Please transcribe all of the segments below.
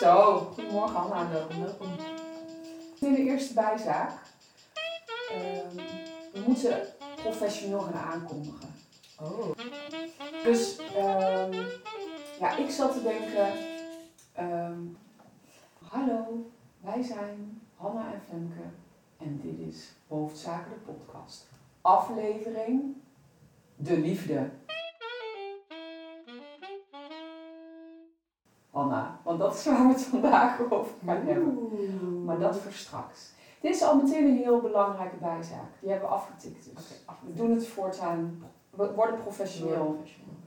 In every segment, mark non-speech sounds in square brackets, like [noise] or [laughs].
Zo, goedemorgen Anna, welkom. welkom. In de eerste bijzaak. Ehm, we moeten professioneel gaan aankondigen. Oh. Dus ehm, ja, ik zat te denken. ehm, hallo, wij zijn Hanna en Femke en dit is Hoofdzaken de podcast. Aflevering De Liefde. Hanna, want dat is waar we het vandaag over gaan hebben. Maar dat voor straks. Dit is al meteen een heel belangrijke bijzaak. Die hebben we afgetikt dus. We doen het voortaan. We worden professioneel.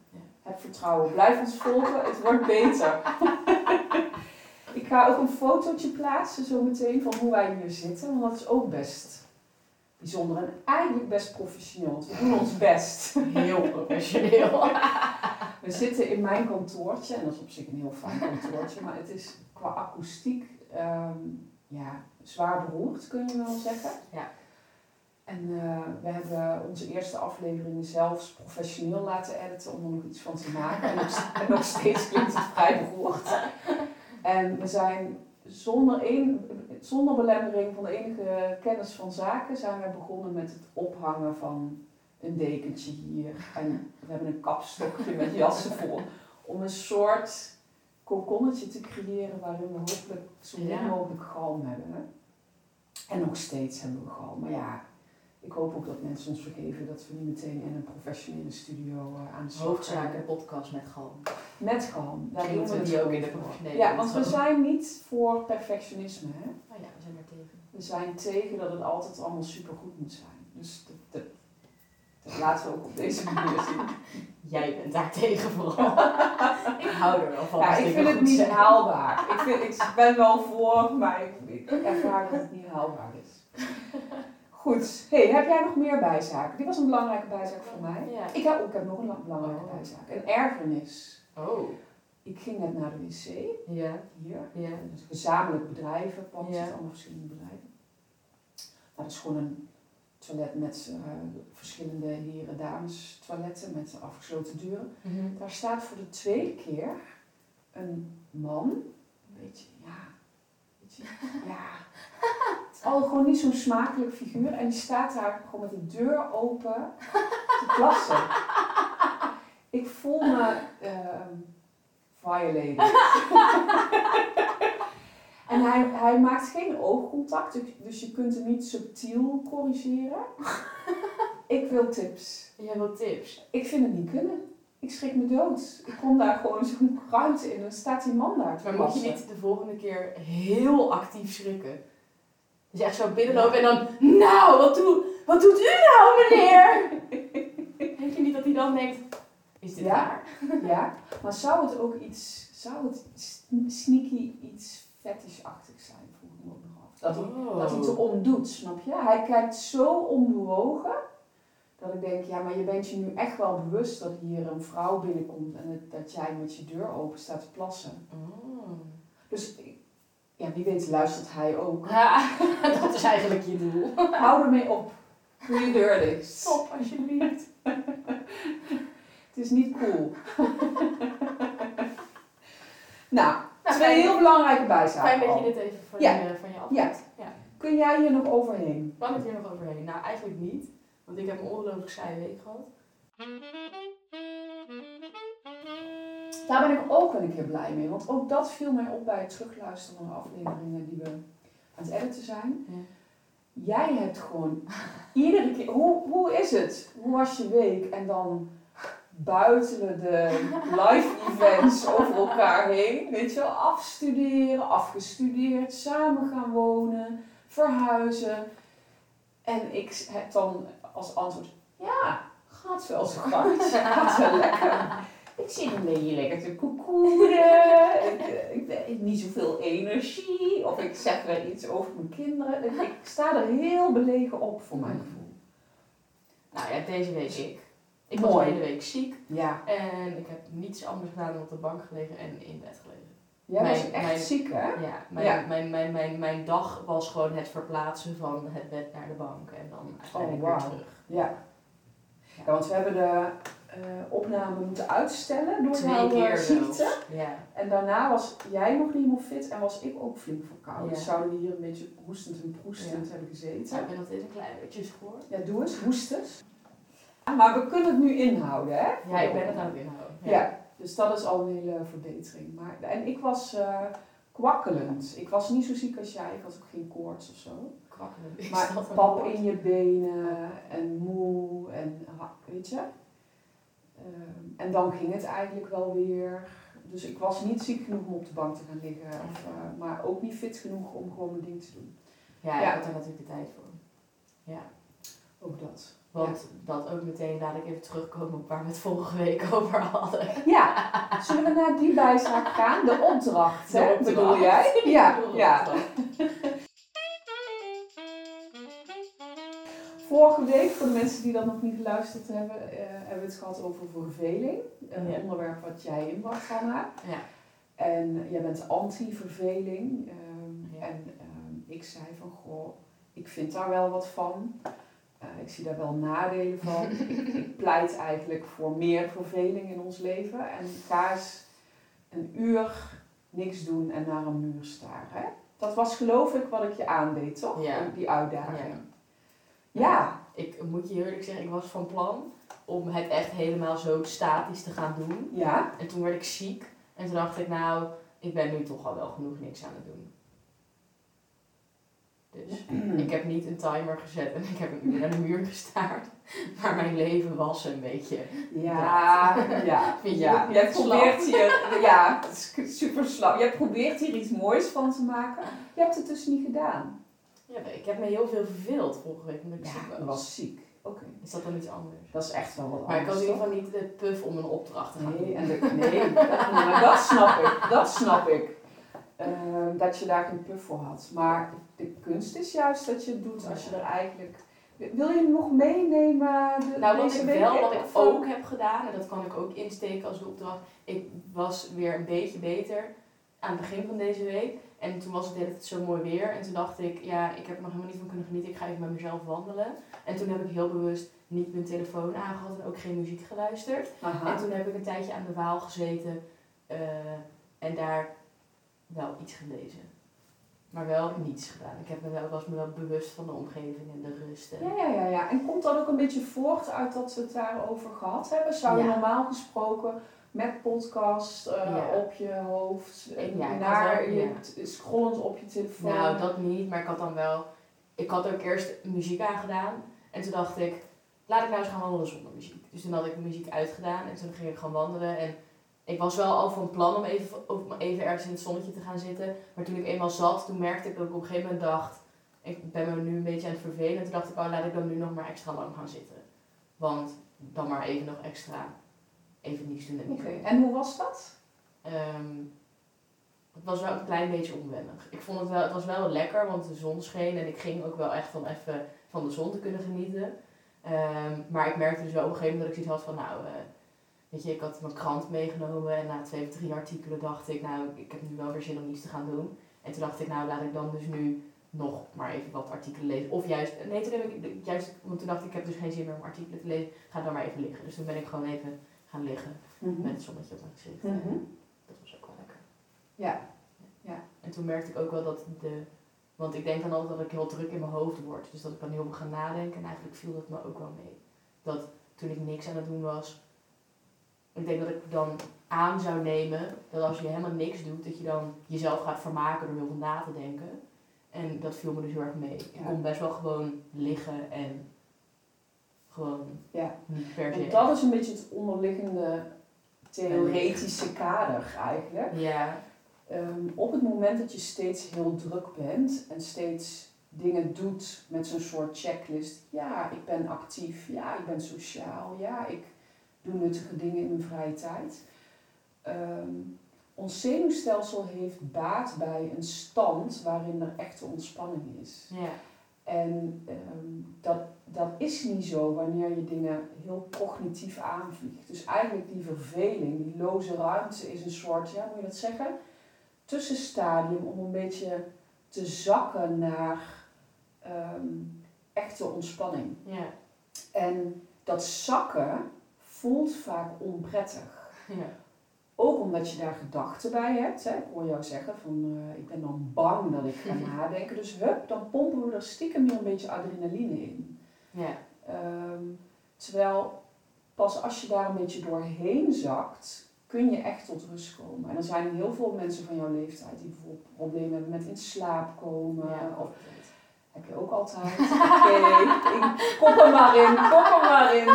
Ja. Heb vertrouwen. Blijf ons volgen. Het wordt beter. Ik ga ook een fotootje plaatsen zo meteen van hoe wij hier zitten. Want dat is ook best bijzonder. En eigenlijk best professioneel. We doen ons best. Heel professioneel. We zitten in mijn kantoortje. En dat is op zich een heel fijn kantoortje. Maar het is qua akoestiek ehm, ja, zwaar beroerd, kun je wel zeggen. Ja. En eh, we hebben onze eerste afleveringen zelfs professioneel laten editen om er nog iets van te maken. En nog, en nog steeds klinkt het vrij beroerd. En we zijn zonder, een, zonder belemmering van enige kennis van zaken zijn we begonnen met het ophangen van een dekentje hier. En we hebben een kapstokje met jassen voor. Om een soort kokonnetje te creëren waarin we hopelijk zo min Ja. mogelijk galm hebben. Hè? En nog steeds hebben we galm. Maar ja, ik hoop ook dat mensen ons vergeven dat we niet meteen in een professionele studio eh, aan de slag Hoofdzaken gaan. podcast met galm. Met galm. Daar doen we die ook in de professionele Ja, want we zijn niet voor perfectionisme. Hè? Oh ja, we zijn er tegen. We zijn tegen dat het altijd allemaal supergoed moet zijn. Dus dat laten we ook op deze manier [laughs] zien. Jij bent daar tegen vooral. [laughs] ik hou er wel van. Ja, ik vind het niet haalbaar. Ik, vind, ik [laughs] ben wel voor, maar ik, ik ervaar dat het niet haalbaar is. Goed. Hey, heb jij nog meer bijzaken? Dit was een belangrijke bijzaak voor mij. Ja. Ik heb, ik heb nog een la- belangrijke Oh. bijzaak. Een ergernis. Oh. Ik ging net naar de wc, Ja. hier. Ja. Dus gezamenlijk bedrijven, pand Ja. allemaal verschillende bedrijven. Dat is gewoon een toilet met eh, verschillende heren, dames toiletten met afgesloten deuren. Mhm. Daar staat voor de tweede keer een man, een beetje, ja, beetje, ja, het is al gewoon niet zo'n smakelijk figuur. En die staat daar gewoon met de deur open te plassen. Ik voel me ehm violated. [laughs] maakt geen oogcontact, dus- dus je kunt hem niet subtiel corrigeren. [laughs] Ik wil tips. Jij wil tips? Ik vind het niet kunnen. Ik schrik me dood. Ik kom daar gewoon zo'n ruimte in en dan staat die man daar te Maar moet je niet de volgende keer heel actief schrikken? Dus je echt zo binnenlopen en dan... Nou, wat, doe, wat doet u nou, meneer? [laughs] Denk je niet dat hij dan denkt... Is dit Ja. waar? Ja, maar zou het ook iets, zou het sneaky iets fetishachtig zijn? Vroeg ik me ook nog af. Dat hij, Oh. dat hij het erom doet, snap je? Hij kijkt zo onbewogen dat ik denk, ja, maar je bent je nu echt wel bewust dat hier een vrouw binnenkomt en dat, dat jij met je deur open staat te plassen. Oh. Dus ja, wie weet luistert hij ook. Ja, [laughs] dat is eigenlijk je doel. Hou ermee op. Doe je deur dicht. Stop, alsjeblieft. Het is niet cool. [laughs] nou, Twee heel belangrijke bijzaken. Fijn dat je dit even van, Ja. je, van je Ja. Kun jij hier nog overheen? Kan het hier nog overheen? Nou, eigenlijk niet. Want ik heb een ongelooflijk saaie week gehad. Daar ben ik ook wel een keer blij mee. Want ook dat viel mij op bij het terugluisteren van de afleveringen die we aan het editen zijn. Ja. Jij hebt gewoon iedere keer... Hoe, hoe is het? Hoe was je week? En dan buitelen de live events over elkaar heen. Weet je afstuderen, afgestudeerd, samen gaan wonen, verhuizen. En ik heb dan als antwoord, ja, gaat wel zo goed. [laughs] Gaat wel lekker. Ik zit een beetje lekker te koekoenen. Ik, eh, heb niet zoveel energie. Of ik zeg wel iets over mijn kinderen. Ik, sta er heel belegen op voor mijn gevoel. Nou ja, deze week ik. Ik was de hele week ziek. Ja, En ik heb niets anders gedaan dan op de bank gelegen en in bed gelegen. jij was echt mijn- ziek hè? Ja, mijn, Ja. Mijn, mijn, mijn, mijn dag was gewoon het verplaatsen van het bed naar de bank. En dan uiteindelijk Oh, weer wauw. terug. Ja. ja, want we hebben de eh, opname moeten uitstellen door Twee jouw eh, keer ziekte. zelfs. Ja. En daarna was jij nog niet helemaal fit en was ik ook flink verkouden. Ja. Dus zouden we hier een beetje hoestend en proestend hebben gezeten. Nou, ik ben steeds een klein beetje gehoord. Ja, doe eens, hoestens. Maar we kunnen het nu inhouden, hè? Ja, ik ben het aan het inhouden. Ja, dus dat is al een hele verbetering. Maar, en ik was eh, kwakkelend. Ik was niet zo ziek als jij, ik had ook geen koorts of zo. Kwakkelen. Is Maar pap in je benen en moe en weet je. Ehm, en dan ging het eigenlijk wel weer. Dus ik was niet ziek genoeg om op de bank te gaan liggen. Of, eh, maar ook niet fit genoeg om gewoon mijn ding te doen. Ja, Ja. ik had daar natuurlijk de tijd voor. Ja. Ook dat. Want dat ook meteen laat ik even terugkomen op waar we het vorige week [laughs] over hadden. Ja, zullen we naar die bijzaak gaan? De opdracht, hè? De opdracht. Bedoel jij? [laughs] Ja, ja. Vorige week, voor de mensen die dat nog niet geluisterd hebben, eh, hebben we het gehad over verveling. Een Ja. onderwerp wat jij inbracht, Hanna. Ja. En jij bent anti-verveling. ehm, Ja. En ehm, ik zei van, goh, ik vind daar wel wat van. Eh, ik zie daar wel nadelen van. [laughs] ik, pleit eigenlijk voor meer verveling in ons leven. En ga eens een uur niks doen en naar een muur staren. Hè? Dat was geloof ik wat ik je aandeed, toch? Ja. Die uitdaging. Ja. Ik moet je eerlijk zeggen, ik was van plan om het echt helemaal zo statisch te gaan doen. Ja. En toen werd ik ziek. En toen dacht ik, nou, ik ben nu toch al wel genoeg niks aan het doen. Dus ik heb niet een timer gezet en [laughs] ik heb een uur naar de muur gestaard. [laughs] Maar mijn leven was een beetje. Ja, ja, [laughs] Vind je ja. Jij probeert hier, ja, super slap. Jij probeert hier iets moois van te maken. Je hebt het dus niet gedaan. Ja, ik heb me heel veel verveeld vorige week omdat ik Ja, ziek was. was ziek. Oké. Is dat dan iets anders? Dat is echt wel wat Maar ik had anders. in ieder geval niet de puff om een opdracht te gaan Nee, doen. en de, nee, dat, maar dat snap ik. Dat snap ik. Ehm, dat je daar geen puff voor had. Maar de kunst is juist dat je het doet als je er eigenlijk... Wil je nog meenemen de, Nou, wat ik wel, wat ik Of- ook heb gedaan, en dat kan ik ook insteken als de opdracht. Ik was weer een beetje beter aan het begin van deze week. En toen was het tijd zo mooi weer. En toen dacht ik, ja, ik heb er nog helemaal niet van kunnen genieten. Ik ga even met mezelf wandelen. En toen heb ik heel bewust niet mijn telefoon aangehad en ook geen muziek geluisterd. Aha. En toen heb ik een tijdje aan de Waal gezeten eh, en daar wel iets gelezen. Maar wel niets gedaan. Ik heb me wel, was me wel bewust van de omgeving en de rust. En, Ja, ja, ja, ja. En komt dat ook een beetje voort uit dat we het daarover gehad hebben? Zou je Ja. normaal gesproken met podcast eh, Ja. op je hoofd, eh, Ja, ik had naar wel- je, scrollend op je telefoon? Nou, dat niet, maar ik had dan wel. Ik had ook eerst muziek aangedaan. En toen dacht ik, laat ik nou eens gaan wandelen zonder muziek. Dus toen had ik de muziek uitgedaan en toen ging ik gaan wandelen. En ik was wel al van plan om even, om even ergens in het zonnetje te gaan zitten. Maar toen ik eenmaal zat, toen merkte ik dat ik op een gegeven moment dacht, ik ben me nu een beetje aan het vervelen. En toen dacht ik, oh, laat ik dan nu nog maar extra lang gaan zitten. Want dan maar even nog extra, even niets doen Oké, doen. en hoe was dat? Ehm, het was wel een klein beetje onwennig. Ik vond het wel, het was wel lekker, want de zon scheen en ik ging ook wel echt van even van de zon te kunnen genieten. Ehm, maar ik merkte dus wel op een gegeven moment dat ik zoiets had van, nou, eh, weet je, ik had mijn krant meegenomen en na twee of drie artikelen dacht ik, nou, ik heb nu wel weer zin om iets te gaan doen. En toen dacht ik, nou, laat ik dan dus nu nog maar even wat artikelen lezen. Of juist, nee, toen heb ik juist, want toen dacht ik, ik heb dus geen zin meer om artikelen te lezen, ga dan maar even liggen. Dus toen ben ik gewoon even gaan liggen met het zonnetje op mijn gezicht. Mhm. Dat was ook wel lekker. Ja. En toen merkte ik ook wel dat de. Want ik denk dan altijd dat ik heel druk in mijn hoofd word. Dus dat ik dan heel veel ga nadenken. En eigenlijk viel dat me ook wel mee. Dat toen ik niks aan het doen was. Ik denk dat ik dan aan zou nemen dat als je helemaal niks doet, dat je dan jezelf gaat vermaken door heel veel na te denken. En dat viel me dus heel erg mee. Ik kon best wel gewoon liggen en gewoon Ja. niet per se. Want dat is een beetje het onderliggende theoretische kader eigenlijk. Ja, Ehm, op het moment dat je steeds heel druk bent en steeds dingen doet met zo'n soort checklist. Ja, ik ben actief. Ja, ik ben sociaal. Ja, ik doe nuttige dingen in mijn vrije tijd. Ehm, ons zenuwstelsel heeft baat bij een stand waarin er echte ontspanning is. ja, En ehm, dat, dat is niet zo wanneer je dingen heel cognitief aanvliegt. Dus eigenlijk die verveling, die loze ruimte is een soort, ja, moet je dat zeggen? Tussenstadium om een beetje te zakken naar ehm, echte ontspanning. ja, En dat zakken voelt vaak onprettig. [laughs] Ja. Ook omdat je daar gedachten bij hebt. Hè. Ik hoor jou zeggen van eh, ik ben dan bang dat ik ga [laughs] nadenken. Dus hup, dan pompen we er stiekem weer een beetje adrenaline in. Ja. Ehm, terwijl pas als je daar een beetje doorheen zakt, kun je echt tot rust komen. En er zijn heel veel mensen van jouw leeftijd die bijvoorbeeld problemen hebben met in slaap komen. Ja. Of heb je ook altijd. [laughs] Oké, ik- kop er maar in, kop er maar in.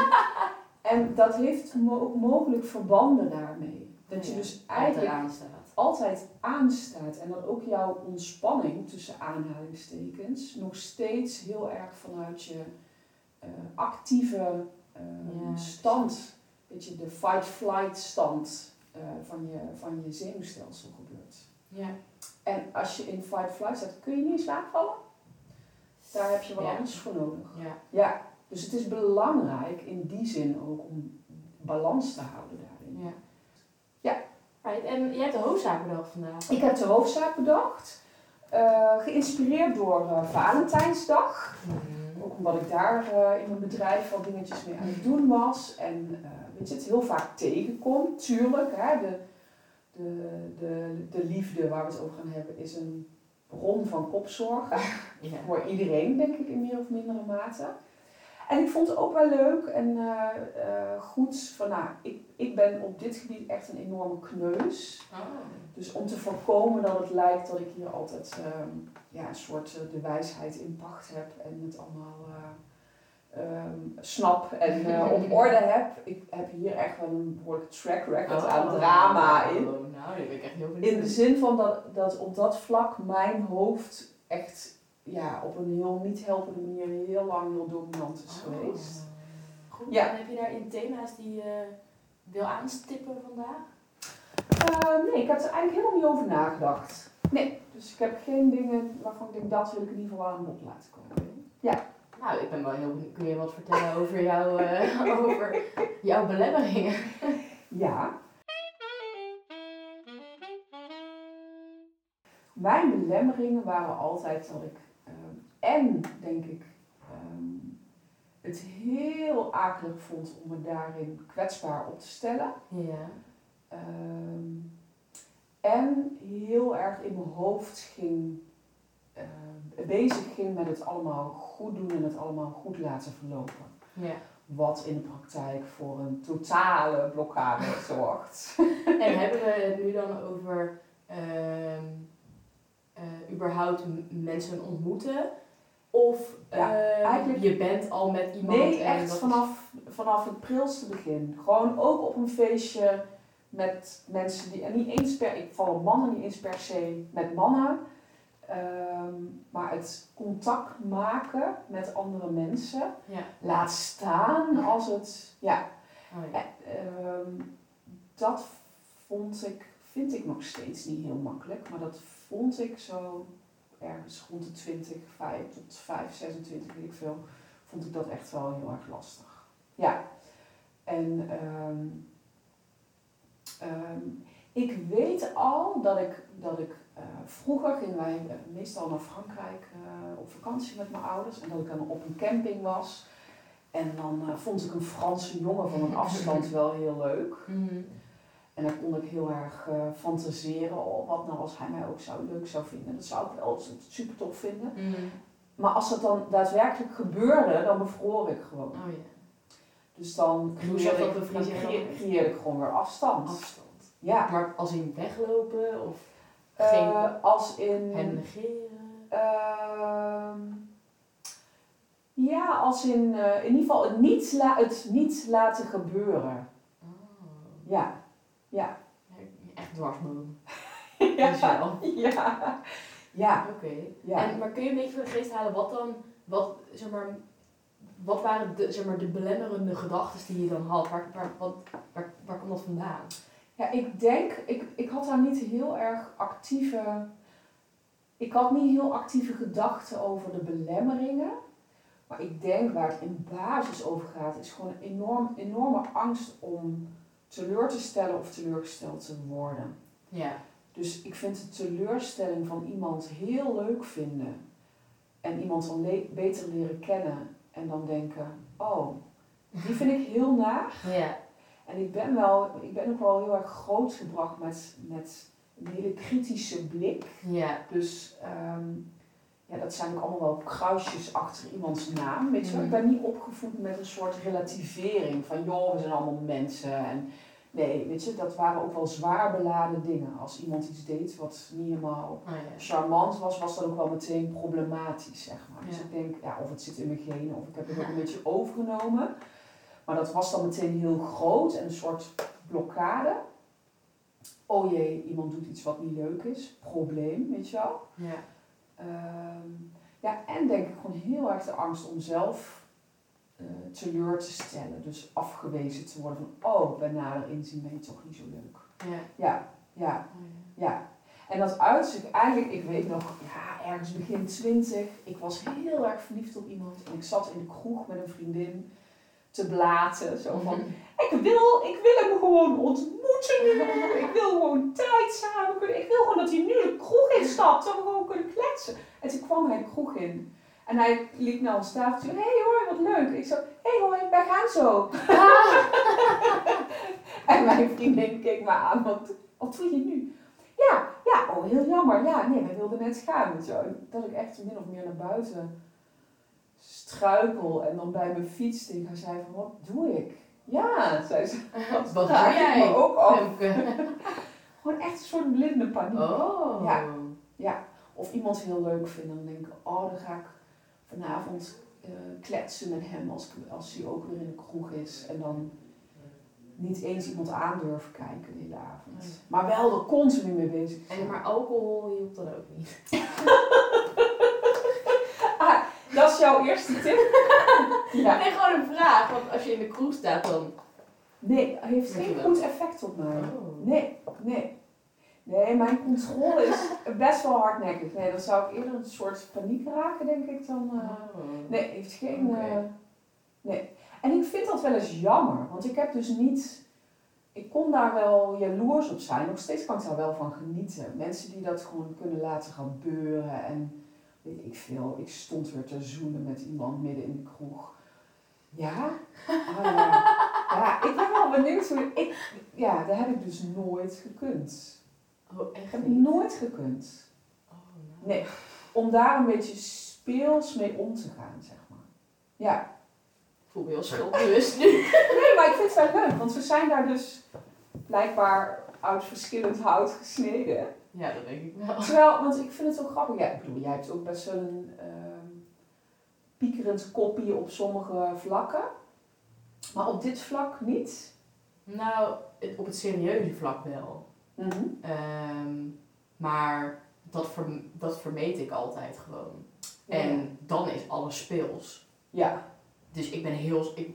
En dat heeft mo- mogelijk verbanden daarmee. Dat je Ja, dus Eigenlijk aanstaat. altijd aanstaat en dat ook jouw ontspanning tussen aanhalingstekens nog steeds heel erg vanuit je eh, actieve eh, Ja. stand, beetje de fight-flight stand eh, van, je, van je zenuwstelsel gebeurt. Ja. En als je in fight-flight staat, kun je niet in slaap vallen. Daar heb je wat Ja. anders voor nodig. Ja. Ja, dus het is belangrijk in die zin ook om balans te houden daarin. Ja. Ja. En jij hebt de hoofdzaak bedacht vandaag. Ik heb de hoofdzaak bedacht, eh, geïnspireerd door eh, Valentijnsdag. Mhm. Ook omdat ik daar eh, in mijn bedrijf wat dingetjes mee aan het doen was. En weet je, het heel vaak tegenkom, tuurlijk. Hè, de, de, de, de liefde waar we het over gaan hebben is een bron van kopzorgen. [laughs] Ja. Voor iedereen, denk ik, in meer of mindere mate. En ik vond het ook wel leuk en eh, eh, goed van, nou, ik, ik ben op dit gebied echt een enorme kneus. Oh. Dus om te voorkomen dat het lijkt dat ik hier altijd ehm, ja, een soort eh, de wijsheid in pacht heb en het allemaal eh, ehm, snap en op [laughs] orde heb. Ik heb hier echt wel een behoorlijke track record aan drama in. Oh, nou, ben ik echt heel In de zin van dat, dat op dat vlak mijn hoofd echt ja, op een heel niet helpende manier heel lang heel dominant is Oh. geweest. Goed, Ja. en heb je daarin thema's die je wil aanstippen vandaag? Eh, nee, ik heb er eigenlijk helemaal niet over nagedacht. Nee, dus ik heb geen dingen waarvan ik denk dat wil ik in ieder geval aan bod laten komen. Nou, ik ben wel heel benieuwd. Kun je wat vertellen over, jouw eh, [laughs] over jouw belemmeringen? [laughs] Ja. Mijn belemmeringen waren altijd dat ik, en denk ik, ehm, het heel akelig vond om me daarin kwetsbaar op te stellen. Ja. Ehm, en heel erg in mijn hoofd ging, ehm, bezig ging met het allemaal goed doen en het allemaal goed laten verlopen. ja. Wat in de praktijk voor een totale blokkade [laughs] zorgt. En hebben we het nu dan over eh, überhaupt mensen ontmoeten? Of Ja, ehm, eigenlijk- je bent al met iemand Nee, en echt vanaf, vanaf het prilste begin. Gewoon ook op een feestje met mensen die, en niet eens per, ik val op mannen niet eens per se met mannen, ehm, maar het contact maken met andere mensen, Ja. laat staan als het, ja, Oh, ja. eh, ehm, dat vond ik, vind ik nog steeds niet heel makkelijk, maar dat vond ik zo ergens rond de 20, 5 tot 5, 26, weet ik veel, vond ik dat echt wel heel erg lastig. Ja. En ehm, ehm, ik weet al dat ik, dat ik eh, vroeger gingen wij eh, meestal naar Frankrijk eh, op vakantie met mijn ouders en dat ik dan op een camping was. En dan vond ik een Franse jongen van een [laughs] afstand wel heel leuk. Mhm. En dan kon ik heel erg eh, fantaseren, oh, wat nou als hij mij ook zou, leuk zou vinden. Dat zou ik wel super tof vinden. Mhm. Maar als dat dan daadwerkelijk gebeurde, dan bevroor ik gewoon. Oh ja. Dus dan creëerde ik, dan creëerde ik gewoon weer afstand. Afstand. Ja. Maar als in weglopen of Eh, geen als in... hem negeren? ehm, ja, als in, eh, in ieder geval het niet, la- het niet laten gebeuren. Oh. Ja. Ja. Echt dwarsboom. [laughs] Ja. Dus wel. Ja. Ja. Oké. Ja. En, maar kun je een beetje voor de geest halen wat dan, wat, zeg maar, wat waren de, zeg maar, de belemmerende gedachten die je dan had? Waar, waar, wat, waar, waar komt dat vandaan? Ja, ik denk, ik, ik had daar niet heel erg actieve. Ik had niet heel actieve gedachten over de belemmeringen. Maar ik denk waar het in basis over gaat, is gewoon een enorm, enorme angst om teleur te stellen of teleurgesteld te worden. Ja. Dus ik vind de teleurstelling van iemand heel leuk vinden. En iemand dan le- beter leren kennen. En dan denken, oh, die vind ik heel naar. [laughs] Ja. En ik ben, wel, ik ben ook wel heel erg grootgebracht met, met een hele kritische blik. Ja. Dus ehm, ja, dat zijn ook allemaal wel kruisjes achter iemands naam. Weet je wel. Mm. Ik ben niet opgevoed met een soort relativering van joh, we zijn allemaal mensen. En nee, weet je, dat waren ook wel zwaar beladen dingen. Als iemand iets deed wat niet helemaal Oh, ja. charmant was, was dat ook wel meteen problematisch, zeg maar. Dus ik denk, ja, of het zit in mijn genen, of ik heb het ook een beetje overgenomen. Maar dat was dan meteen heel groot en een soort blokkade. Oh jee, iemand doet iets wat niet leuk is. Probleem, weet je wel. Ja. Ehm, ja, en denk ik gewoon heel erg de angst om zelf eh, teleur te stellen. Dus afgewezen te worden van, oh, bij nader inzien ben je toch niet zo leuk. Ja. Ja, ja, ja. ja. En dat uit zich eigenlijk, ik weet nog, ja, ergens begin twintig. Ik was heel erg verliefd op iemand. En ik zat in de kroeg met een vriendin te blaten. Zo van, ik wil, ik wil hem gewoon ontmoeten nu. Ik wil gewoon tijd samen kunnen. Ik wil gewoon dat hij nu de kroeg instapt. Dat we En toen kwam hij de kroeg in. En hij liep naar ons tafel toe. Hé hey, hoi, wat leuk. Ik zo, hé hey, hoi, wij gaan zo. [laughs] En mijn vriendin keek me aan. Wat, wat doe je nu? Ja, ja, oh heel jammer. Ja, nee, wij wilden net gaan. Zo. Dat ik echt min of meer naar buiten struikel en dan bij mijn fiets tegen haar zei van, wat doe ik? Ja, zei ze. [laughs] Wat doe ik jij? me ook af. [laughs] Gewoon echt een soort blinde paniek. Oh. Ja. Of iemand heel leuk vinden, dan denk ik, oh, dan ga ik vanavond eh, kletsen met hem als, ik- als hij ook weer in de kroeg is. En dan niet eens iemand aandurven kijken de hele avond. Nee. Maar wel er continu mee bezig En zijn. maar alcohol hielp dan ook niet. [laughs] Ah, dat is jouw eerste tip? [laughs] ja. Nee, gewoon een vraag. Want als je in de kroeg staat dan... Nee, heeft geen goed effect op mij. Oh. Nee, nee. Nee, mijn controle is best wel hardnekkig. Nee, dan zou ik eerder een soort paniek raken, denk ik, dan... eh, Oh. Nee, heeft geen... Eh, nee. En ik vind dat wel eens jammer, want ik heb dus niet... Ik kon daar wel jaloers op zijn. Nog steeds kan ik daar wel van genieten. Mensen die dat gewoon kunnen laten gebeuren. En weet ik veel, ik stond weer te zoenen met iemand midden in de kroeg. Ja? Ah, ja. ja, ik ben wel benieuwd hoe... Ik, ja, dat heb ik dus nooit gekund. Oh, Ik echt heb nooit gekund. Oh, nou. Nee, om daar een beetje speels mee om te gaan, zeg maar. Ja. Ik voel me heel schuldbewust nu. [laughs] Nee, maar ik vind het wel leuk, want we zijn daar dus blijkbaar uit verschillend hout gesneden. Ja, dat denk ik wel. Terwijl, want ik vind het wel grappig. Ja, ik bedoel, jij hebt ook best wel een ehm piekerend kopie op sommige vlakken. Maar op dit vlak niet. Nou, op het serieuze vlak wel. Mhm. Ehm, maar dat, verm- dat vermeet ik altijd gewoon. Ja. En dan is alles speels. Ja. Dus ik ben heel... Ik,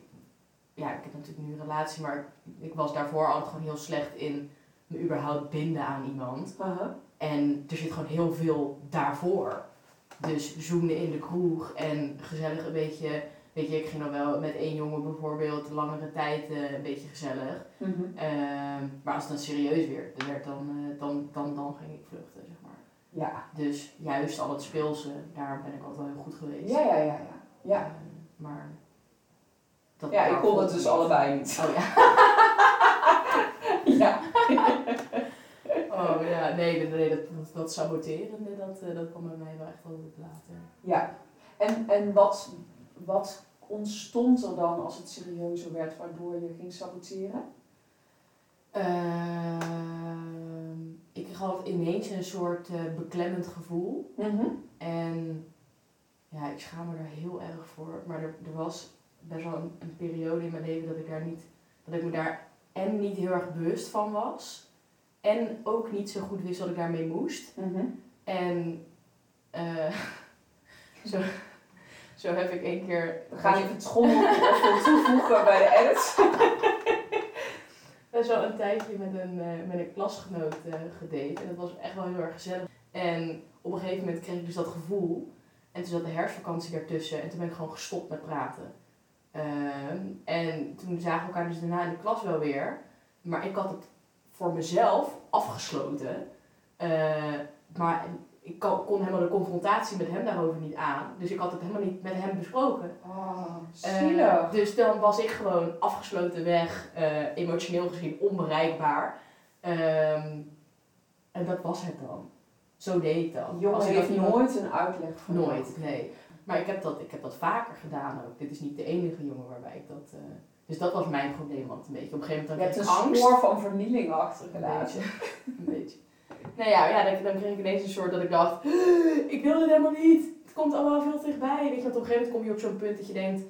ja, ik heb natuurlijk nu een relatie, maar ik, ik was daarvoor altijd gewoon heel slecht in me überhaupt binden aan iemand. En er zit gewoon heel veel daarvoor. Dus zoenen in de kroeg en gezellig een beetje... Weet je, ik ging dan wel met één jongen bijvoorbeeld langere tijd eh, een beetje gezellig. Mhm. Ehm, maar als het dan serieus werd, werd dan, eh, dan, dan, dan ging ik vluchten, zeg maar. Ja. Dus juist al het speelse, daar ben ik altijd wel heel goed geweest. Ja, ja, ja, ja. Ja, Ehm, maar... Dat ja ik kon het dus allebei niet. Oh ja. Ja. Oh ja, nee, nee, nee dat, dat, dat saboterende, dat, eh, dat kwam bij mij wel echt wel later. Ja, en, en wat, wat ontstond er dan als het serieuzer werd, waardoor je ging saboteren? Ehm, ik had ineens een soort eh, beklemmend gevoel. En ja, ik schaam me daar heel erg voor. Maar er, er was best wel een, een periode in mijn leven dat ik daar niet, dat ik me daar en niet heel erg bewust van was. En ook niet zo goed wist wat ik daarmee moest. En eh, [laughs] zo, zo heb ik één keer. We gaan even het schommeltje even toevoegen bij de edit. best wel een tijdje met een, eh, met een klasgenoot eh gedate. En dat was echt wel heel erg gezellig. En op een gegeven moment kreeg ik dus dat gevoel. En toen zat de herfstvakantie daartussen. En toen ben ik gewoon gestopt met praten. Ehm, en toen zagen we elkaar dus daarna in de klas wel weer. Maar ik had het voor mezelf afgesloten. Eh, maar ik kon, helemaal de confrontatie met hem daarover niet aan. Dus ik had het helemaal niet met hem besproken. Oh, Eh, dus dan was ik gewoon afgesloten weg, eh, emotioneel gezien onbereikbaar. Ehm, en dat was het dan. Zo deed ik dan. Jongen Als ik heeft nooit een uitleg voor Nooit, nee. Maar ik heb, dat, ik heb dat vaker gedaan ook. Dit is niet de enige jongen waarbij ik dat... eh, dus dat was mijn probleem altijd een beetje. Op een gegeven Je moment hebt had een ik angst. spoor van vernieling Een achtergelaten. beetje. Een beetje. Nou ja, ja dan, dan kreeg ik ineens een soort dat ik dacht, ik wil dit helemaal niet. Het komt allemaal veel dichtbij. Weet je, want op een gegeven moment kom je op zo'n punt dat je denkt,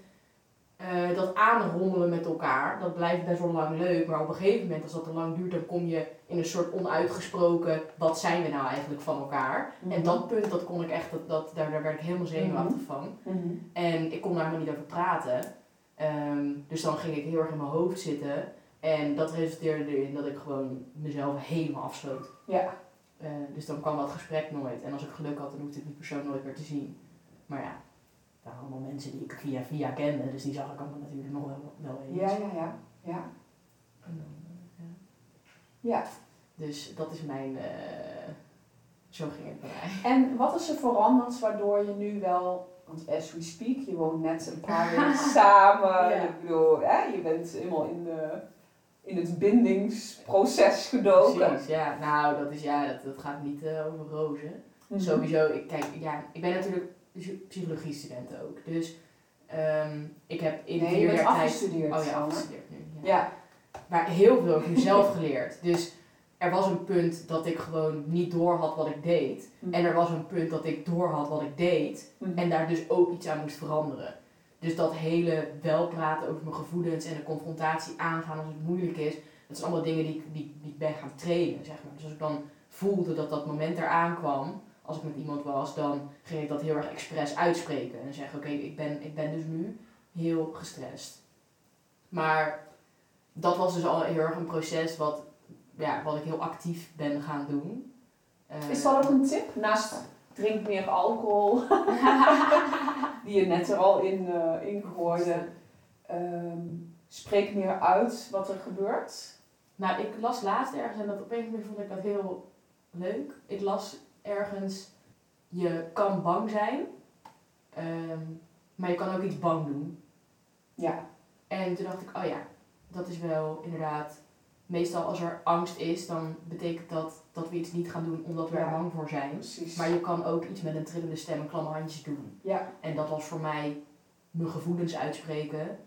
eh, dat aanrommelen met elkaar, dat blijft best wel lang leuk. Maar op een gegeven moment, als dat te lang duurt, dan kom je in een soort onuitgesproken, wat zijn we nou eigenlijk van elkaar? En dat punt, dat kon ik echt, dat, dat, daar, daar werd ik helemaal zenuwachtig van. Mhm. En ik kon daar helemaal niet over praten. Ehm, dus dan ging ik heel erg in mijn hoofd zitten. En dat resulteerde erin dat ik gewoon mezelf helemaal afsloot. Ja. Eh, dus dan kwam dat gesprek nooit. En als ik geluk had, dan hoefde ik die persoon nooit meer te zien. Maar ja, het waren allemaal mensen die ik via via kende. Dus die zag ik allemaal natuurlijk nog wel, wel eens. Ja, ja, ja. ja. En dan, eh, ja. Ja. Dus dat is mijn... eh, zo ging het bij mij. En wat is er veranderd waardoor je nu wel, want as we speak, je woont net een paar [laughs] weken samen. Ja. Ik bedoel, hè, je bent helemaal in, de, in het bindingsproces gedoken. Precies, ja. Nou, dat, is, ja, dat, dat gaat niet eh, over rozen. Mhm. Sowieso, ik, kijk, ja, ik ben natuurlijk psychologie student ook. Dus ehm, ik heb in Nee, vier jaar tijd... Oh ja, afgestudeerd nu. Ja. Ja. Maar heel veel over mezelf geleerd. Dus er was een punt dat ik gewoon niet door had wat ik deed. Mhm. En er was een punt dat ik door had wat ik deed. Mhm. En daar dus ook iets aan moest veranderen. Dus dat hele wel praten over mijn gevoelens en de confrontatie aangaan als het moeilijk is. Dat zijn allemaal dingen die, ik- die, die ik ben gaan trainen, zeg maar. Dus als ik dan voelde dat dat moment eraan kwam, als ik met iemand was, dan ging ik dat heel erg expres uitspreken. En zeggen, oké, ik, ben, ik ben dus nu heel gestrest. Maar dat was dus al heel erg een proces wat, ja, wat ik heel actief ben gaan doen. Is dat ook een tip? Naast drink meer alcohol, [laughs] die je net er al in, eh in. Ehm, spreek meer uit wat er gebeurt. Nou, ik las laatst ergens en dat op een of andere manier vond ik dat heel leuk. Ik las ergens, je kan bang zijn, ehm, maar je kan ook iets bang doen. Ja. En toen dacht ik, oh ja, dat is wel inderdaad, meestal als er angst is, dan betekent dat dat we iets niet gaan doen omdat we er bang voor zijn. Precies. Maar je kan ook iets met een trillende stem en klamme handjes doen. Ja. En dat was voor mij mijn gevoelens uitspreken.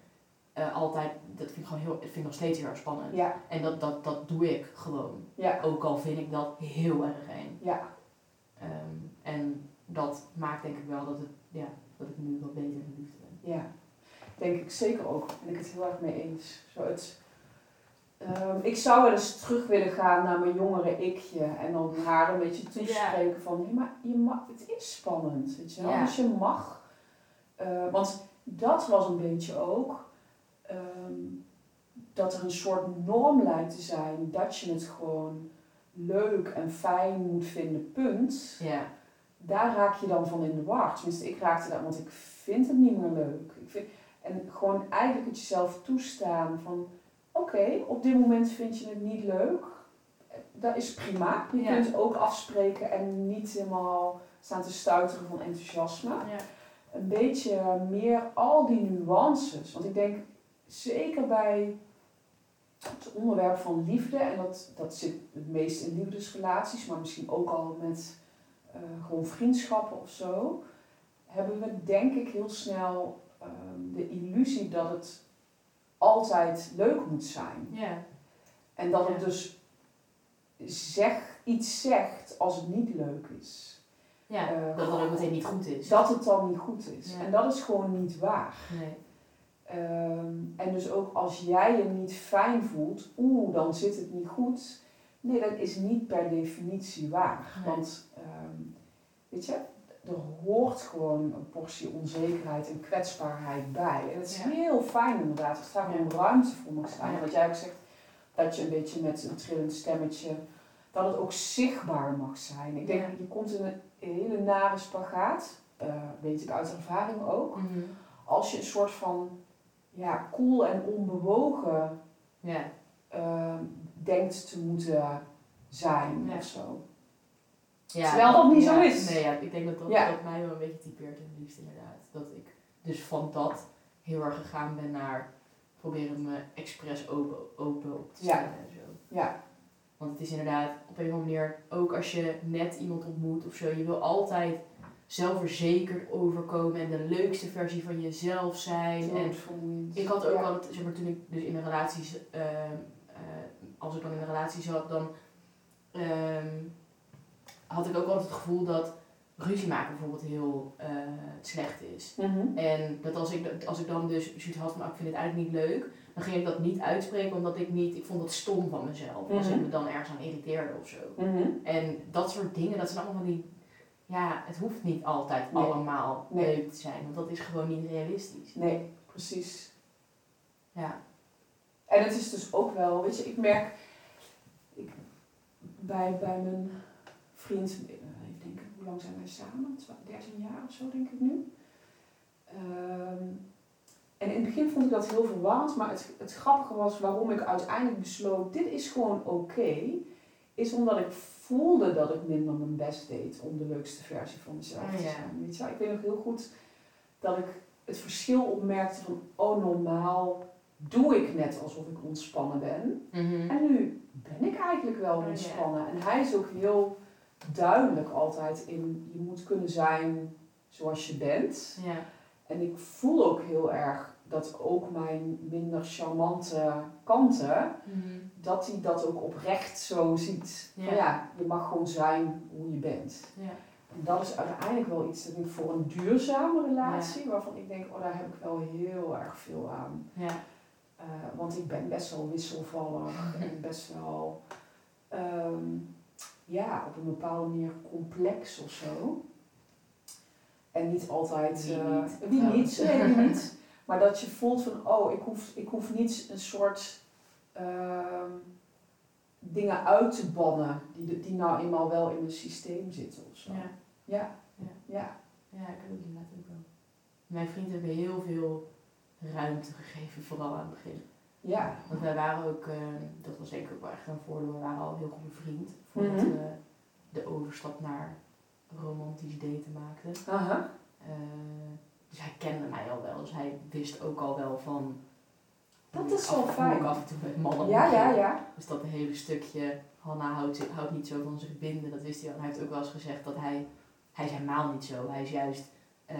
eh, altijd, dat vind ik gewoon heel, vind ik nog steeds heel erg spannend. Ja. En dat, dat, dat doe ik gewoon. Ja. Ook al vind ik dat heel erg eng. Ja. Ehm, en dat maakt denk ik wel dat, het, ja, dat ik nu wat beter in de liefde ben. Ja, denk ik zeker ook. Ben ik het heel erg mee eens. Zo het, ehm, ik zou wel eens terug willen gaan naar mijn jongere ikje en dan haar een beetje toespreken van, nee, maar je mag, het is spannend, weet je wel. Ja. Dus je mag. Eh, want dat was een beetje ook ehm, dat er een soort norm lijkt te zijn dat je het gewoon leuk en fijn moet vinden, punt Ja, daar raak je dan van in de war. Tenminste, ik raakte daar, want ik vind het niet meer leuk. Ik vind, en gewoon eigenlijk het jezelf toestaan van, oké, op dit moment vind je het niet leuk. Dat is prima. Je Ja. kunt ook afspreken en niet helemaal staan te stuiteren van enthousiasme. ja. Een beetje meer al die nuances. Want ik denk, zeker bij het onderwerp van liefde, en dat, dat zit het meest in liefdesrelaties, maar misschien ook al met eh, gewoon vriendschappen of zo, hebben we denk ik heel snel ehm, de illusie dat het altijd leuk moet zijn. ja. En dat het dus zeg, iets zegt als het niet leuk is. ja Eh, dat dat ook meteen niet goed is. Dat het dan niet goed is. Ja. En dat is gewoon niet waar. Nee. Ehm, en dus ook als jij je niet fijn voelt, oeh, dan zit het niet goed. Nee, dat is niet per definitie waar. Nee. Want, ehm, weet je, er hoort gewoon een portie onzekerheid en kwetsbaarheid bij. En het is Ja. heel fijn inderdaad, als daar gewoon ruimte voor mag zijn. Wat jij ook zegt, dat je een beetje met een trillend stemmetje, dat het ook zichtbaar mag zijn. Ik denk, je komt in een hele nare spagaat, eh, weet ik uit ervaring ook Mhm. als je een soort van ja, cool en onbewogen Ja, eh, denkt te moeten zijn Ja. of zo. Ja, Terwijl dat niet ja, zo is. Nee, ja, ik denk dat dat, mij wel een beetje typeert in de liefde inderdaad. Dat ik dus van dat heel erg gegaan ben naar proberen me expres open, open op te Ja. stellen en zo. Ja. Want het is inderdaad op een of andere manier, ook als je net iemand ontmoet of zo, je wil altijd zelfverzekerd overkomen en de leukste versie van jezelf zijn. En Doodvermoeiend. ik had ook Ja. altijd, zeg maar, toen ik dus in een relatie, z- ehm, eh, als ik dan in een relatie zat, dan ehm, had ik ook altijd het gevoel dat ruzie maken bijvoorbeeld heel eh, slecht is. Mhm. En dat als ik, als ik dan dus zoiets had van, ah, ik vind het eigenlijk niet leuk, dan ging ik dat niet uitspreken omdat ik niet, ik vond dat stom van mezelf. Als ik Mhm. me dan ergens aan irriteerde of zo. Mhm. En dat soort dingen, dat zijn allemaal van die, ja, het hoeft niet altijd Nee. allemaal Nee. leuk te zijn, want dat is gewoon niet realistisch. Nee, precies. Ja. En het is dus ook wel, weet je, ik merk ik, bij, bij mijn vriend, eh, ik denk, hoe lang zijn wij samen? Twa- 13 jaar of zo, denk ik nu. Ehm, en in het begin vond ik dat heel verwarrend, maar het, het grappige was waarom ik uiteindelijk besloot, dit is gewoon oké, is omdat ik voelde dat ik minder mijn best deed om de leukste versie van mezelf te ja. zijn. Weet je wel? Ik weet nog heel goed dat ik het verschil opmerkte van, oh normaal doe ik net alsof ik ontspannen ben. Mhm. En nu ben ik eigenlijk wel Oh, ja. ontspannen. En hij is ook heel duidelijk altijd in, je moet kunnen zijn zoals je bent. Ja. En ik voel ook heel erg dat ook mijn minder charmante kanten, Mhm. dat hij dat ook oprecht zo ziet. Ja. Van ja, je mag gewoon zijn hoe je bent. Ja. En dat is uiteindelijk wel iets, dat ik voor een duurzame relatie, waarvan ik denk, oh daar heb ik wel heel erg veel aan. Ja. Eh, want ik ben best wel wisselvallig en best wel, ja, op een bepaalde manier complex of zo. En niet altijd. Wie eh, niet, wie trouwens. niet, nee, wie [laughs] niet. Maar dat je voelt van, oh, ik hoef, ik hoef niet een soort ehm, dingen uit te bannen die, die nou eenmaal wel in het systeem zitten of zo. Ja. Ja, Ja. ja. Ja, ik heb inderdaad ook wel. Mijn vrienden hebben heel veel ruimte gegeven, vooral aan het begin. Ja. Want wij waren ook, eh, dat was denk ik ook wel echt een voordeel, we waren al heel goed bevriend. Voordat Mhm. we de overstap naar romantisch daten maakten. Aha. Eh, dus hij kende mij al wel, dus hij wist ook al wel van... Dat is wel fijn. af en toe met mannen Ja, ja, ja. Dus dat hele stukje, Hanna houdt, houdt niet zo van zich binden, dat wist hij al. En hij heeft ook wel eens gezegd dat hij, hij is helemaal niet zo. Hij is juist eh,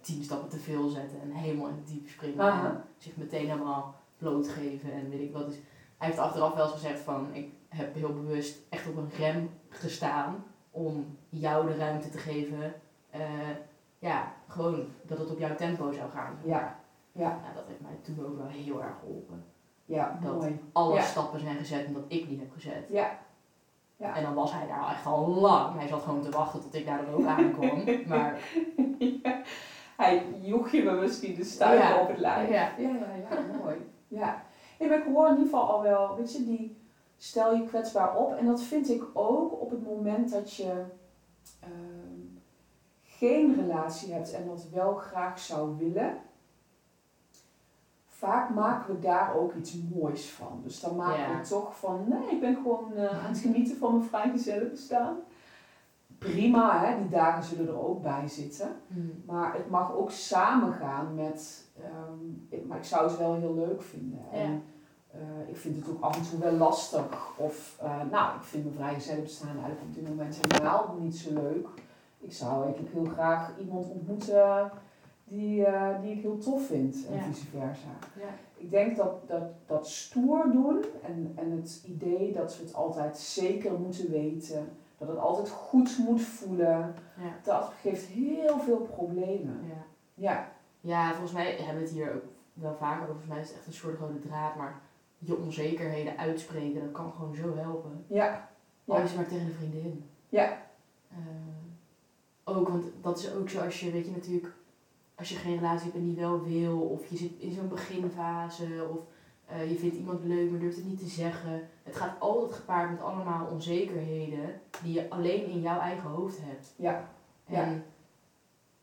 tien stappen te veel zetten en helemaal in het diepe springen. En zich meteen helemaal blootgeven en weet ik wat. Dus hij heeft achteraf wel eens gezegd van, ik heb heel bewust echt op een rem gestaan om jou de ruimte te geven. eh, ja, gewoon dat het op jouw tempo zou gaan. Ja, ja, Ja, dat heeft mij toen ook wel heel erg geholpen. ja, Dat- mooi. Alle Ja. stappen zijn gezet omdat ik die heb gezet. Ja, Ja. En dan was hij daar echt al lang. Hij zat gewoon te wachten tot ik daar dan ook aankwam. [laughs] Maar ja. Hij joeg je me misschien de Ja. op het lijf. Ja, ja, ja, mooi. Ja. Nee, maar ik hoor in ieder geval al wel, weet je, die stel je kwetsbaar op. En dat vind ik ook op het moment dat je ehm, geen relatie hebt en dat wel graag zou willen. Vaak maken we daar ook iets moois van. Dus dan maken Ja. we toch van, nee, ik ben gewoon eh, aan het genieten van mijn vrijgezellen bestaan. Prima, hè? die dagen zullen er ook bij zitten. hmm, Maar het mag ook samengaan met, ehm, ik- maar ik zou het wel heel leuk vinden. En eh, ik vind het ook af en toe wel lastig. Of, eh, nou, ik vind mijn vrije bestaan eigenlijk op dit moment helemaal niet zo leuk. Ik zou eigenlijk heel graag iemand ontmoeten die, eh, die ik heel tof vind en Ja. vice versa. ja. Ik denk dat, dat, dat stoer doen en, en het idee dat we het altijd zeker moeten weten, dat het altijd goed moet voelen, Ja. dat geeft heel veel problemen. Ja. Ja, ja, volgens mij hebben we het hier ook wel vaker over. Volgens mij is het echt een soort rode draad. Maar je onzekerheden uitspreken, dat kan gewoon zo helpen. ja, Ja. is het maar tegen een vriendin. Ja. Eh, ook, want dat is ook zo als je, weet je natuurlijk, als je geen relatie hebt en die wel wil, of je zit in zo'n beginfase, of eh, je vindt iemand leuk maar durft het niet te zeggen. Het gaat altijd gepaard met allemaal onzekerheden die je alleen in jouw eigen hoofd hebt. ja, Ja. En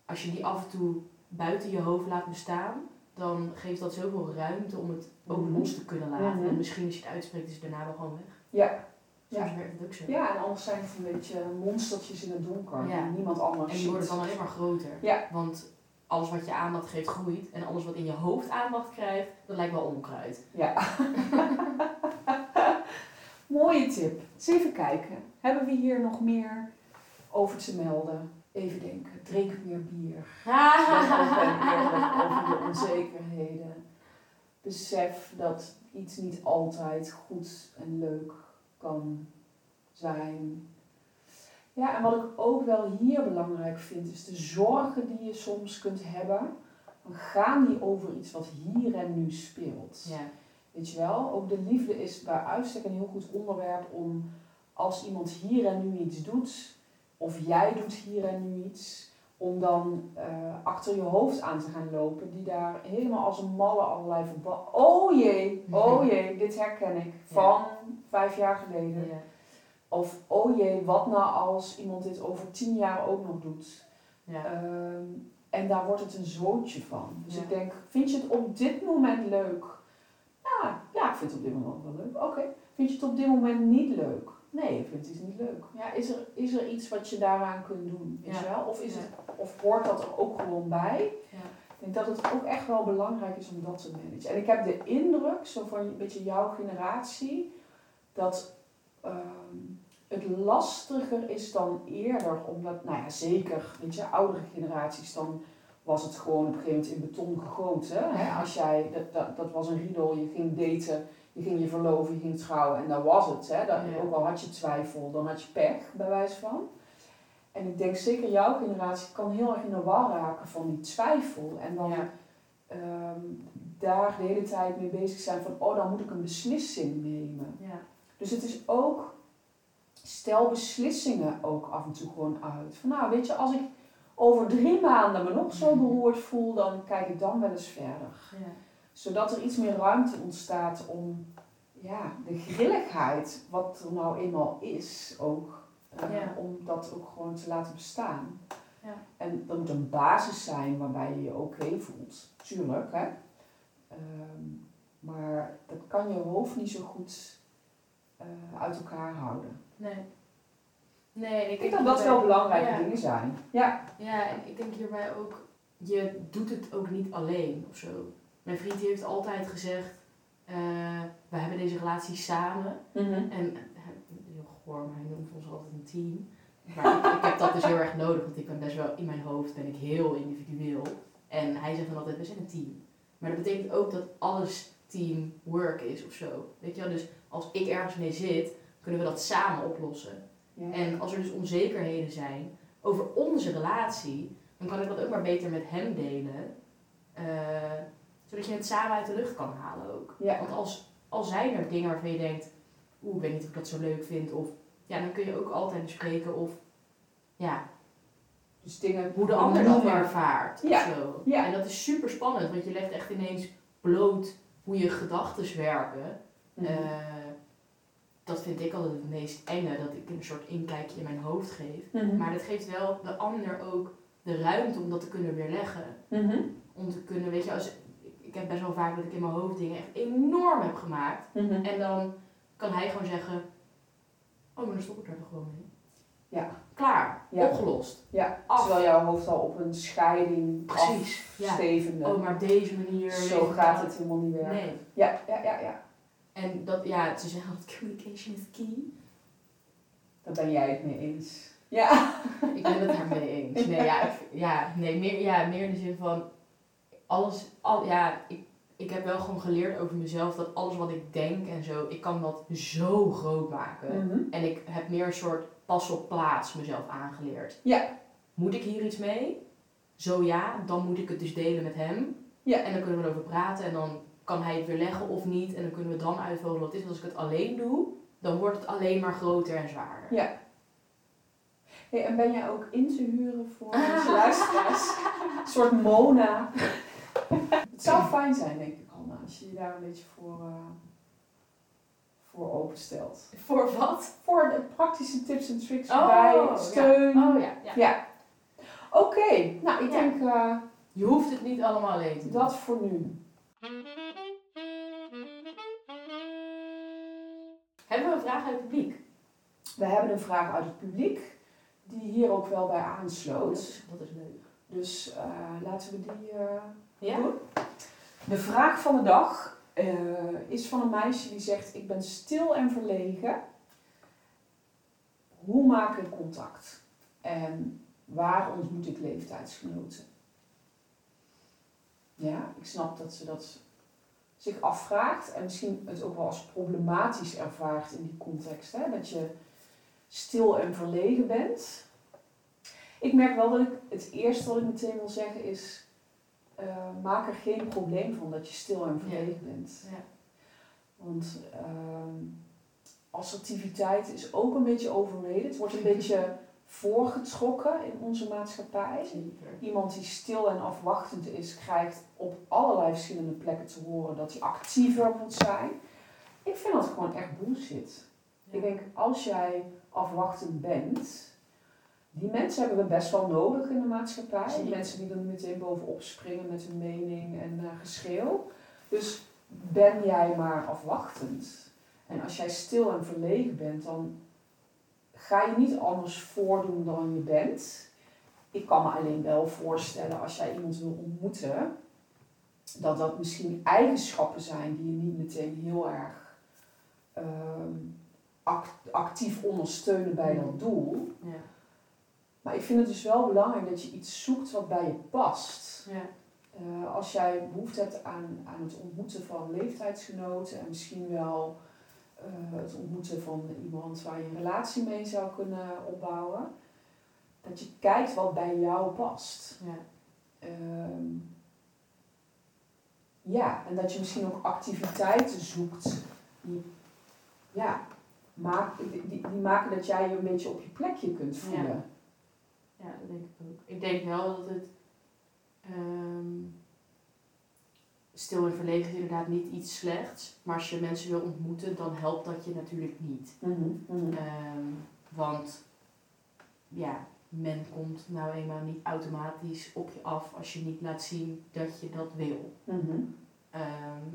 als je die af en toe buiten je hoofd laat bestaan, dan geeft dat zoveel ruimte om het ook Mhm. los te kunnen laten. Mhm. En misschien als je het uitspreekt, is het daarna wel gewoon weg. ja, Soms Ja. werkt het ook zo. Ja, en anders zijn het een beetje monstertjes in het donker. Ja. Niemand anders En die worden dan alleen maar groter. Ja. Want alles wat je aandacht geeft groeit. En alles wat in je hoofd aandacht krijgt, dat lijkt wel onkruid. Ja. [laughs] Mooie tip. Eens even kijken. Hebben we hier nog meer over te melden? Even denken. Drink meer bier. [laughs] Over je onzekerheden. Besef dat iets niet altijd goed en leuk kan zijn. Ja, en wat ik ook wel hier belangrijk vind, is de zorgen die je soms kunt hebben. Dan gaan die over iets wat hier en nu speelt. ja. Weet je wel, ook de liefde is bij uitstek een heel goed onderwerp om als iemand hier en nu iets doet, of jij doet hier en nu iets, om dan eh, achter je hoofd aan te gaan lopen, die daar helemaal als een malle allerlei verband. Oh jee, oh [laughs] jee, dit herken ik van vijf jaar geleden. Ja. Of oh jee, wat nou als iemand dit over tien jaar ook nog doet. Ja. Ehm, en daar wordt het een zootje van. Dus Ja. ik denk, vind je het op dit moment leuk? Ja, ja, ik vind het op dit moment wel leuk. Oké. Vind je het op dit moment niet leuk? Nee, ik vind het niet leuk. Ja, is er, is er iets wat je daaraan kunt doen? Ja. je wel? Of, is Ja. het, of hoort dat er ook gewoon bij? Ja. Ik denk dat het ook echt wel belangrijk is om dat te managen. En ik heb de indruk, zo van een beetje jouw generatie, dat ehm, het lastiger is dan eerder. Omdat, nou ja, zeker, weet je, oudere generaties, dan was het gewoon op een gegeven moment in beton gegoten. Hè? Als jij, dat, dat, dat was een riedel, je ging daten, je ging je verloven, je ging trouwen en dat was het. Hè? Dat, Ja. Ook al had je twijfel, dan had je pech, bij wijze van. En ik denk zeker jouw generatie kan heel erg in de war raken van die twijfel. En dan Ja. ehm, daar de hele tijd mee bezig zijn van, oh dan moet ik een beslissing nemen. Ja. Dus het is ook, stel beslissingen ook af en toe gewoon uit. Van nou, weet je, als ik over drie maanden me nog zo beroerd voel, dan kijk ik dan wel eens verder. Ja. Zodat er iets meer ruimte ontstaat om ja, de grilligheid, wat er nou eenmaal is, ook, eh, Ja. om dat ook gewoon te laten bestaan. Ja. En er moet een basis zijn waarbij je je oké voelt. Tuurlijk, hè. Ehm, maar dat kan je hoofd niet zo goed eh, uit elkaar houden. Nee. Nee, Ik denk dat dat wel belangrijke ja. dingen zijn. Ja. Ja, en ik denk hierbij ook, je doet het ook niet alleen of zo. Mijn vriend heeft altijd gezegd, eh, we hebben deze relatie samen. En eh, heel goor, maar hij noemt ons altijd een team. Maar ik, ik heb dat dus heel erg nodig, want ik ben best wel in mijn hoofd ben ik heel individueel. En hij zegt dan altijd, we zijn een team. Maar dat betekent ook dat alles teamwork is of zo. Weet je wel, dus als ik ergens mee zit, kunnen we dat samen oplossen. Ja. En als er dus onzekerheden zijn over onze relatie, dan kan ik dat ook maar beter met hem delen. eh, zodat je het samen uit de lucht kan halen ook. Ja. Want als, als zijn er dingen waarvan je denkt, oeh, ik weet niet of ik dat zo leuk vind. Of ja, dan kun je ook altijd bespreken of ja, Dus dingen hoe de ander dat ervaart. Ja. Zo. Ja. En dat is super spannend, want je legt echt ineens bloot hoe je gedachten werken. Mhm. Eh, dat vind ik altijd het meest enge, dat ik een soort inkijkje in mijn hoofd geef. Mhm. Maar dat geeft wel de ander ook de ruimte om dat te kunnen weerleggen. Mhm. Om te kunnen, weet je, als, ik, heb best wel vaak dat ik in mijn hoofd dingen echt enorm heb gemaakt. Mhm. En dan kan hij gewoon zeggen, oh, maar dan stop ik er toch gewoon mee. Ja. Klaar, Ja. opgelost. Ja, Af. terwijl jouw hoofd al op een scheiding Precies, ja. Oh, maar op deze manier... Zo gaat het helemaal niet werken. Nee. Ja, ja, ja, ja. En dat, ja, ze zeggen altijd, communication is key. Daar ben jij het mee eens. Ja. Ik ben het daarmee eens. Nee, ja, ik- ja, nee meer, ja, meer in de zin van alles, al, ja, ik, ik heb wel gewoon geleerd over mezelf dat alles wat ik denk en zo, ik kan dat zo groot maken. Mhm. En ik heb meer een soort pas op plaats mezelf aangeleerd. Ja. Moet ik hier iets mee? Zo ja, dan moet ik het dus delen met hem. Ja. En dan kunnen we erover praten en dan kan hij het weer leggen of niet. En dan kunnen we dan uitvogelen wat het is. Want als ik het alleen doe, dan wordt het alleen maar groter en zwaarder. Ja. Hey, en ben jij ook in te huren voor [laughs] onze luisteraars? Een soort Mona. het zou fijn zijn, denk ik, Anna, als je je daar een beetje voor, eh, voor openstelt. Voor wat? Voor de praktische tips en tricks Oh, bij ja. steun. Oh ja, ja. Ja. Oké, nou ik Ja. denk eh, Je hoeft het niet allemaal alleen te doen. dat voor nu. Vraag uit het publiek? we hebben een vraag uit het publiek die hier ook wel bij aansloot. dat is leuk. Dus eh, laten we die eh, Ja? doen. De vraag van de dag eh, is van een meisje die zegt: Ik ben stil en verlegen. Hoe maak ik contact? En waar ontmoet ik leeftijdsgenoten? Ja, ik snap dat ze dat zich afvraagt en misschien het ook wel als problematisch ervaart in die context. Hè? Dat je stil en verlegen bent. Ik merk wel dat ik het eerste wat ik meteen wil zeggen is: eh, maak er geen probleem van dat je stil en verlegen bent. Ja. Want ehm, assertiviteit is ook een beetje overrated. Het wordt een [laughs] beetje voorgetrokken in onze maatschappij. Zeker. Iemand die stil en afwachtend is, krijgt op allerlei verschillende plekken te horen dat hij actiever moet zijn. Ik vind dat gewoon echt bullshit. Ik denk, als jij afwachtend bent, die mensen hebben we best wel nodig in de maatschappij. Zeker. Mensen die er meteen bovenop springen met hun mening en eh, geschreeuw. Dus ben jij maar afwachtend. En als jij stil en verlegen bent, dan ga je niet anders voordoen dan je bent. Ik kan me alleen wel voorstellen als jij iemand wil ontmoeten, dat dat misschien eigenschappen zijn die je niet meteen heel erg ehm, act- actief ondersteunen bij dat Mm. doel. Ja. Maar ik vind het dus wel belangrijk dat je iets zoekt wat bij je past. Ja. Eh, als jij behoefte hebt aan, aan het ontmoeten van leeftijdsgenoten en misschien wel eh, het ontmoeten van iemand waar je een relatie mee zou kunnen opbouwen, dat je kijkt wat bij jou past. Ja. Ehm, ja, en dat je misschien ook activiteiten zoekt die, ja, maak, die, die, maken dat jij je een beetje op je plekje kunt voelen. Ja, dat denk ik ook. Ik denk wel dat het ehm, stil en verlegen is inderdaad niet iets slechts. Maar als je mensen wil ontmoeten, dan helpt dat je natuurlijk niet. Mhm, mhm. Ehm, want ja, men komt nou eenmaal niet automatisch op je af als je niet laat zien dat je dat wil. Mhm. Ehm,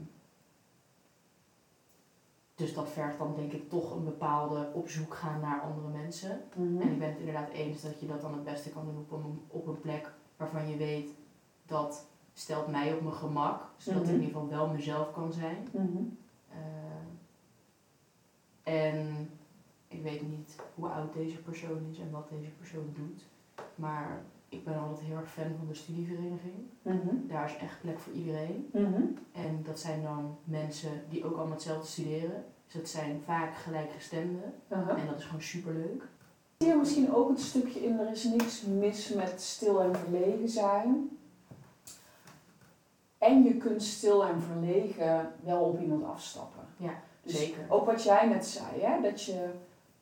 dus dat vergt dan denk ik toch een bepaalde op zoek gaan naar andere mensen. En ik ben het inderdaad eens dat je dat dan het beste kan doen op een, op een plek waarvan je weet dat stelt mij op mijn gemak. Zodat ik Mhm. in ieder geval wel mezelf kan zijn. Mhm. Eh, en ik weet niet hoe oud deze persoon is en wat deze persoon doet. Maar ik ben altijd heel erg fan van de studievereniging. Mhm. Daar is echt plek voor iedereen. En dat zijn dan mensen die ook allemaal hetzelfde studeren. Dus dat zijn vaak gelijkgestemden. En dat is gewoon superleuk. Zie je misschien ook een stukje in, er is niks mis met stil en verlegen zijn. En je kunt stil en verlegen wel op iemand afstappen. Ja, Dus zeker. Ook wat jij net zei, hè? dat je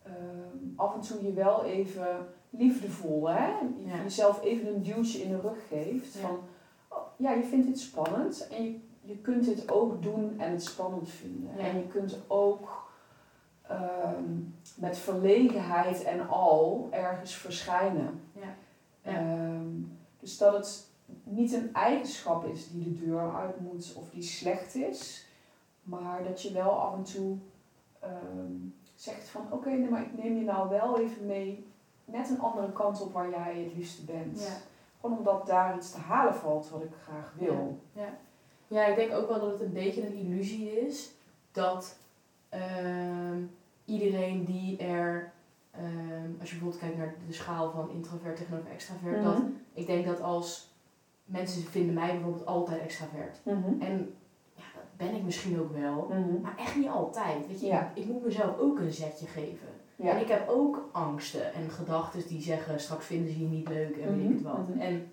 ehm, af en toe je wel even liefdevol, hè? Je- Ja. jezelf even een duwtje in de rug geeft. Ja. Van, oh, ja, je vindt dit spannend en je, je kunt dit ook doen en het spannend vinden. Ja. En je kunt ook ehm, met verlegenheid en al ergens verschijnen. Ja. Ja. Ehm, dus dat het niet een eigenschap is die de deur uit moet of die slecht is, maar dat je wel af en toe ehm, zegt van oké, nee, maar ik neem je nou wel even mee net een andere kant op waar jij het liefste bent. Ja. Gewoon omdat daar iets te halen valt wat ik graag wil. Ja, ik denk ook wel dat het een beetje een illusie is dat ehm, iedereen die er, ehm, als je bijvoorbeeld kijkt naar de schaal van introvert tegenover extravert, dat Mhm. ik denk dat als mensen vinden mij bijvoorbeeld altijd extravert. Mhm. En ja, dat ben ik misschien ook wel, Mhm. maar echt niet altijd. Weet je, Ja. ik moet mezelf ook een zetje geven. Ja. En ik heb ook angsten en gedachten die zeggen straks vinden ze je niet leuk en weet ik het wat. Mhm. En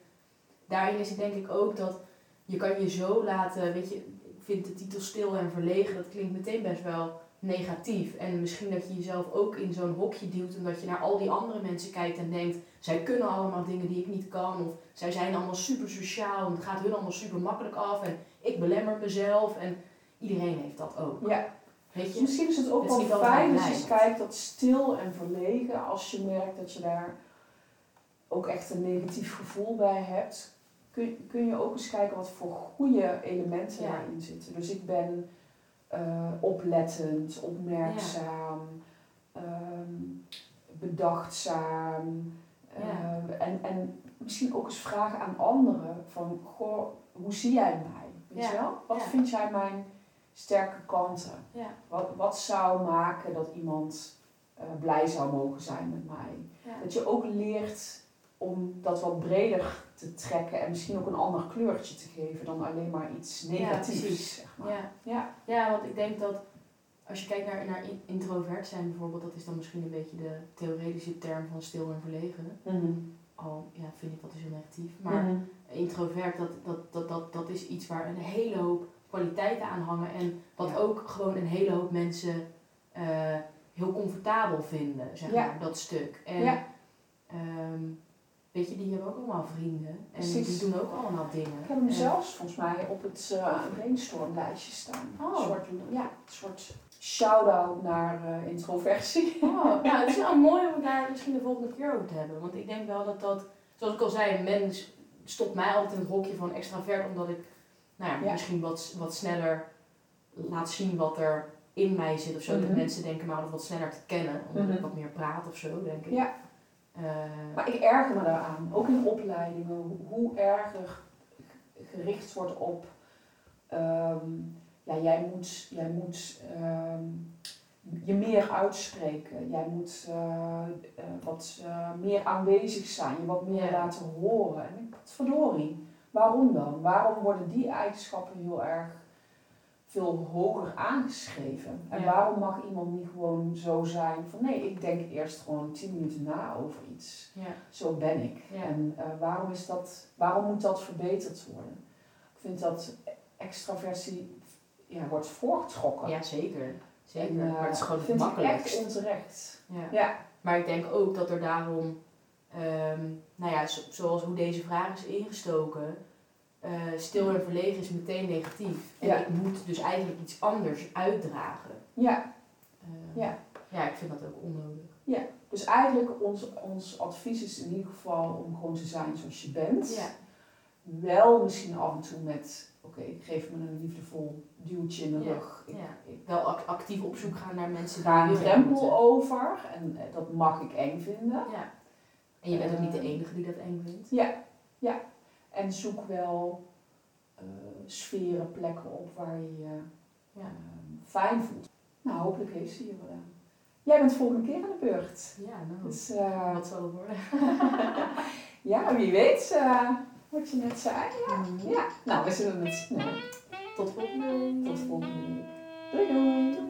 daarin is het denk ik ook dat je kan je zo laten, weet je, ik vind de titel stil en verlegen, dat klinkt meteen best wel negatief. En misschien dat je jezelf ook in zo'n hokje duwt omdat je naar al die andere mensen kijkt en denkt, zij kunnen allemaal dingen die ik niet kan. Of zij zijn allemaal super sociaal en het gaat hun allemaal super makkelijk af en ik belemmer mezelf en iedereen heeft dat ook. ja. Weet Dus je? misschien is het ook wel fijn als je kijkt dat stil en verlegen, als je merkt dat je daar ook echt een negatief gevoel bij hebt, kun, kun je ook eens kijken wat voor goede elementen Ja. daarin zitten. Dus ik ben eh, oplettend, opmerkzaam, ehm, bedachtzaam. Ja. eh, en, en misschien ook eens vragen aan anderen van, goh, hoe zie jij mij? Weet je wel? Wat vind jij mijn sterke kanten? Wat, wat zou maken dat iemand eh, blij zou mogen zijn met mij? Dat je ook leert om dat wat breder te trekken en misschien ook een ander kleurtje te geven dan alleen maar iets negatiefs. precies. zeg maar. Ja. Ja. ja, want ik denk dat als je kijkt naar, naar in- introvert zijn bijvoorbeeld, dat is dan misschien een beetje de theoretische term van stil en verlegen. Mhm. Al ja, vind ik dat dus heel negatief. Maar Mhm. introvert, dat, dat, dat, dat, dat is iets waar een hele hoop kwaliteiten aan hangen. En wat Ja. ook gewoon een hele hoop mensen eh, heel comfortabel vinden, zeg Ja. maar, dat stuk. En Ja. ehm, weet je, die hebben ook allemaal vrienden. En Precies. die doen ook allemaal dingen. Ik heb hem En- zelfs volgens mij op het uh, brainstormlijstje staan. Oh. Een soort, ja, een soort shout-out naar eh, introversie. Oh, nou, het is wel mooi om het daar misschien de volgende keer over te hebben. Want ik denk wel dat dat, zoals ik al zei, een mens stopt mij altijd in het hokje van extravert, omdat ik nou ja, Ja. misschien wat, wat sneller laat zien wat er in mij zit of zo. Dat Mhm. mensen denken me altijd wat sneller te kennen, omdat Mhm. ik wat meer praat of zo, denk ik. Ja. Eh, Maar ik erger me daaraan, ook in opleidingen, hoe, erger gericht wordt op, ehm, ja, jij moet, jij moet ehm, je meer uitspreken, jij moet eh, eh, wat meer aanwezig zijn, je wat meer Ja. laten horen. En ik, verdorie, waarom dan? Waarom worden die eigenschappen heel erg veel hoger aangeschreven? En Ja. waarom mag iemand niet gewoon zo zijn van nee, ik denk eerst gewoon tien minuten na over iets. ja. Zo ben ik. Ja. En eh, waarom, is dat, waarom moet dat verbeterd worden? Ik vind dat extraversie ja, wordt voorgetrokken. ja, zeker. Zeker. En, eh, maar het is gewoon het vind ik echt onterecht. Ja. Maar ik denk ook dat er daarom, ehm, nou ja, zo- zoals hoe deze vraag is ingestoken, eh, stil en verlegen is meteen negatief. En Ja. ik moet dus eigenlijk iets anders uitdragen. ja, Eh, Ja. ja, ik vind dat ook onnodig. dus eigenlijk ons, ons advies is in ieder geval om gewoon te zijn zoals je bent. Ja. Wel misschien af en toe met, oké, geef me een liefdevol duwtje in de Ja. rug. Ik, ja. Wel ac- actief op zoek gaan naar mensen een die willen drempel over en eh, dat mag ik eng vinden. Ja. En je bent ook niet de Eh, enige die dat eng vindt. En zoek wel eh, sferen, plekken op waar je je Ja. fijn voelt. Nou, hopelijk heeft ze je wel aan. Jij bent volgende keer aan de beurt. Ja, nou. Dus eh, Wat zal het worden? [laughs] ja, wie weet eh, wat je net zei. Mhm. Ja, nou, we zullen het snel. Tot volgende week. Tot volgende week. Doei. Doei.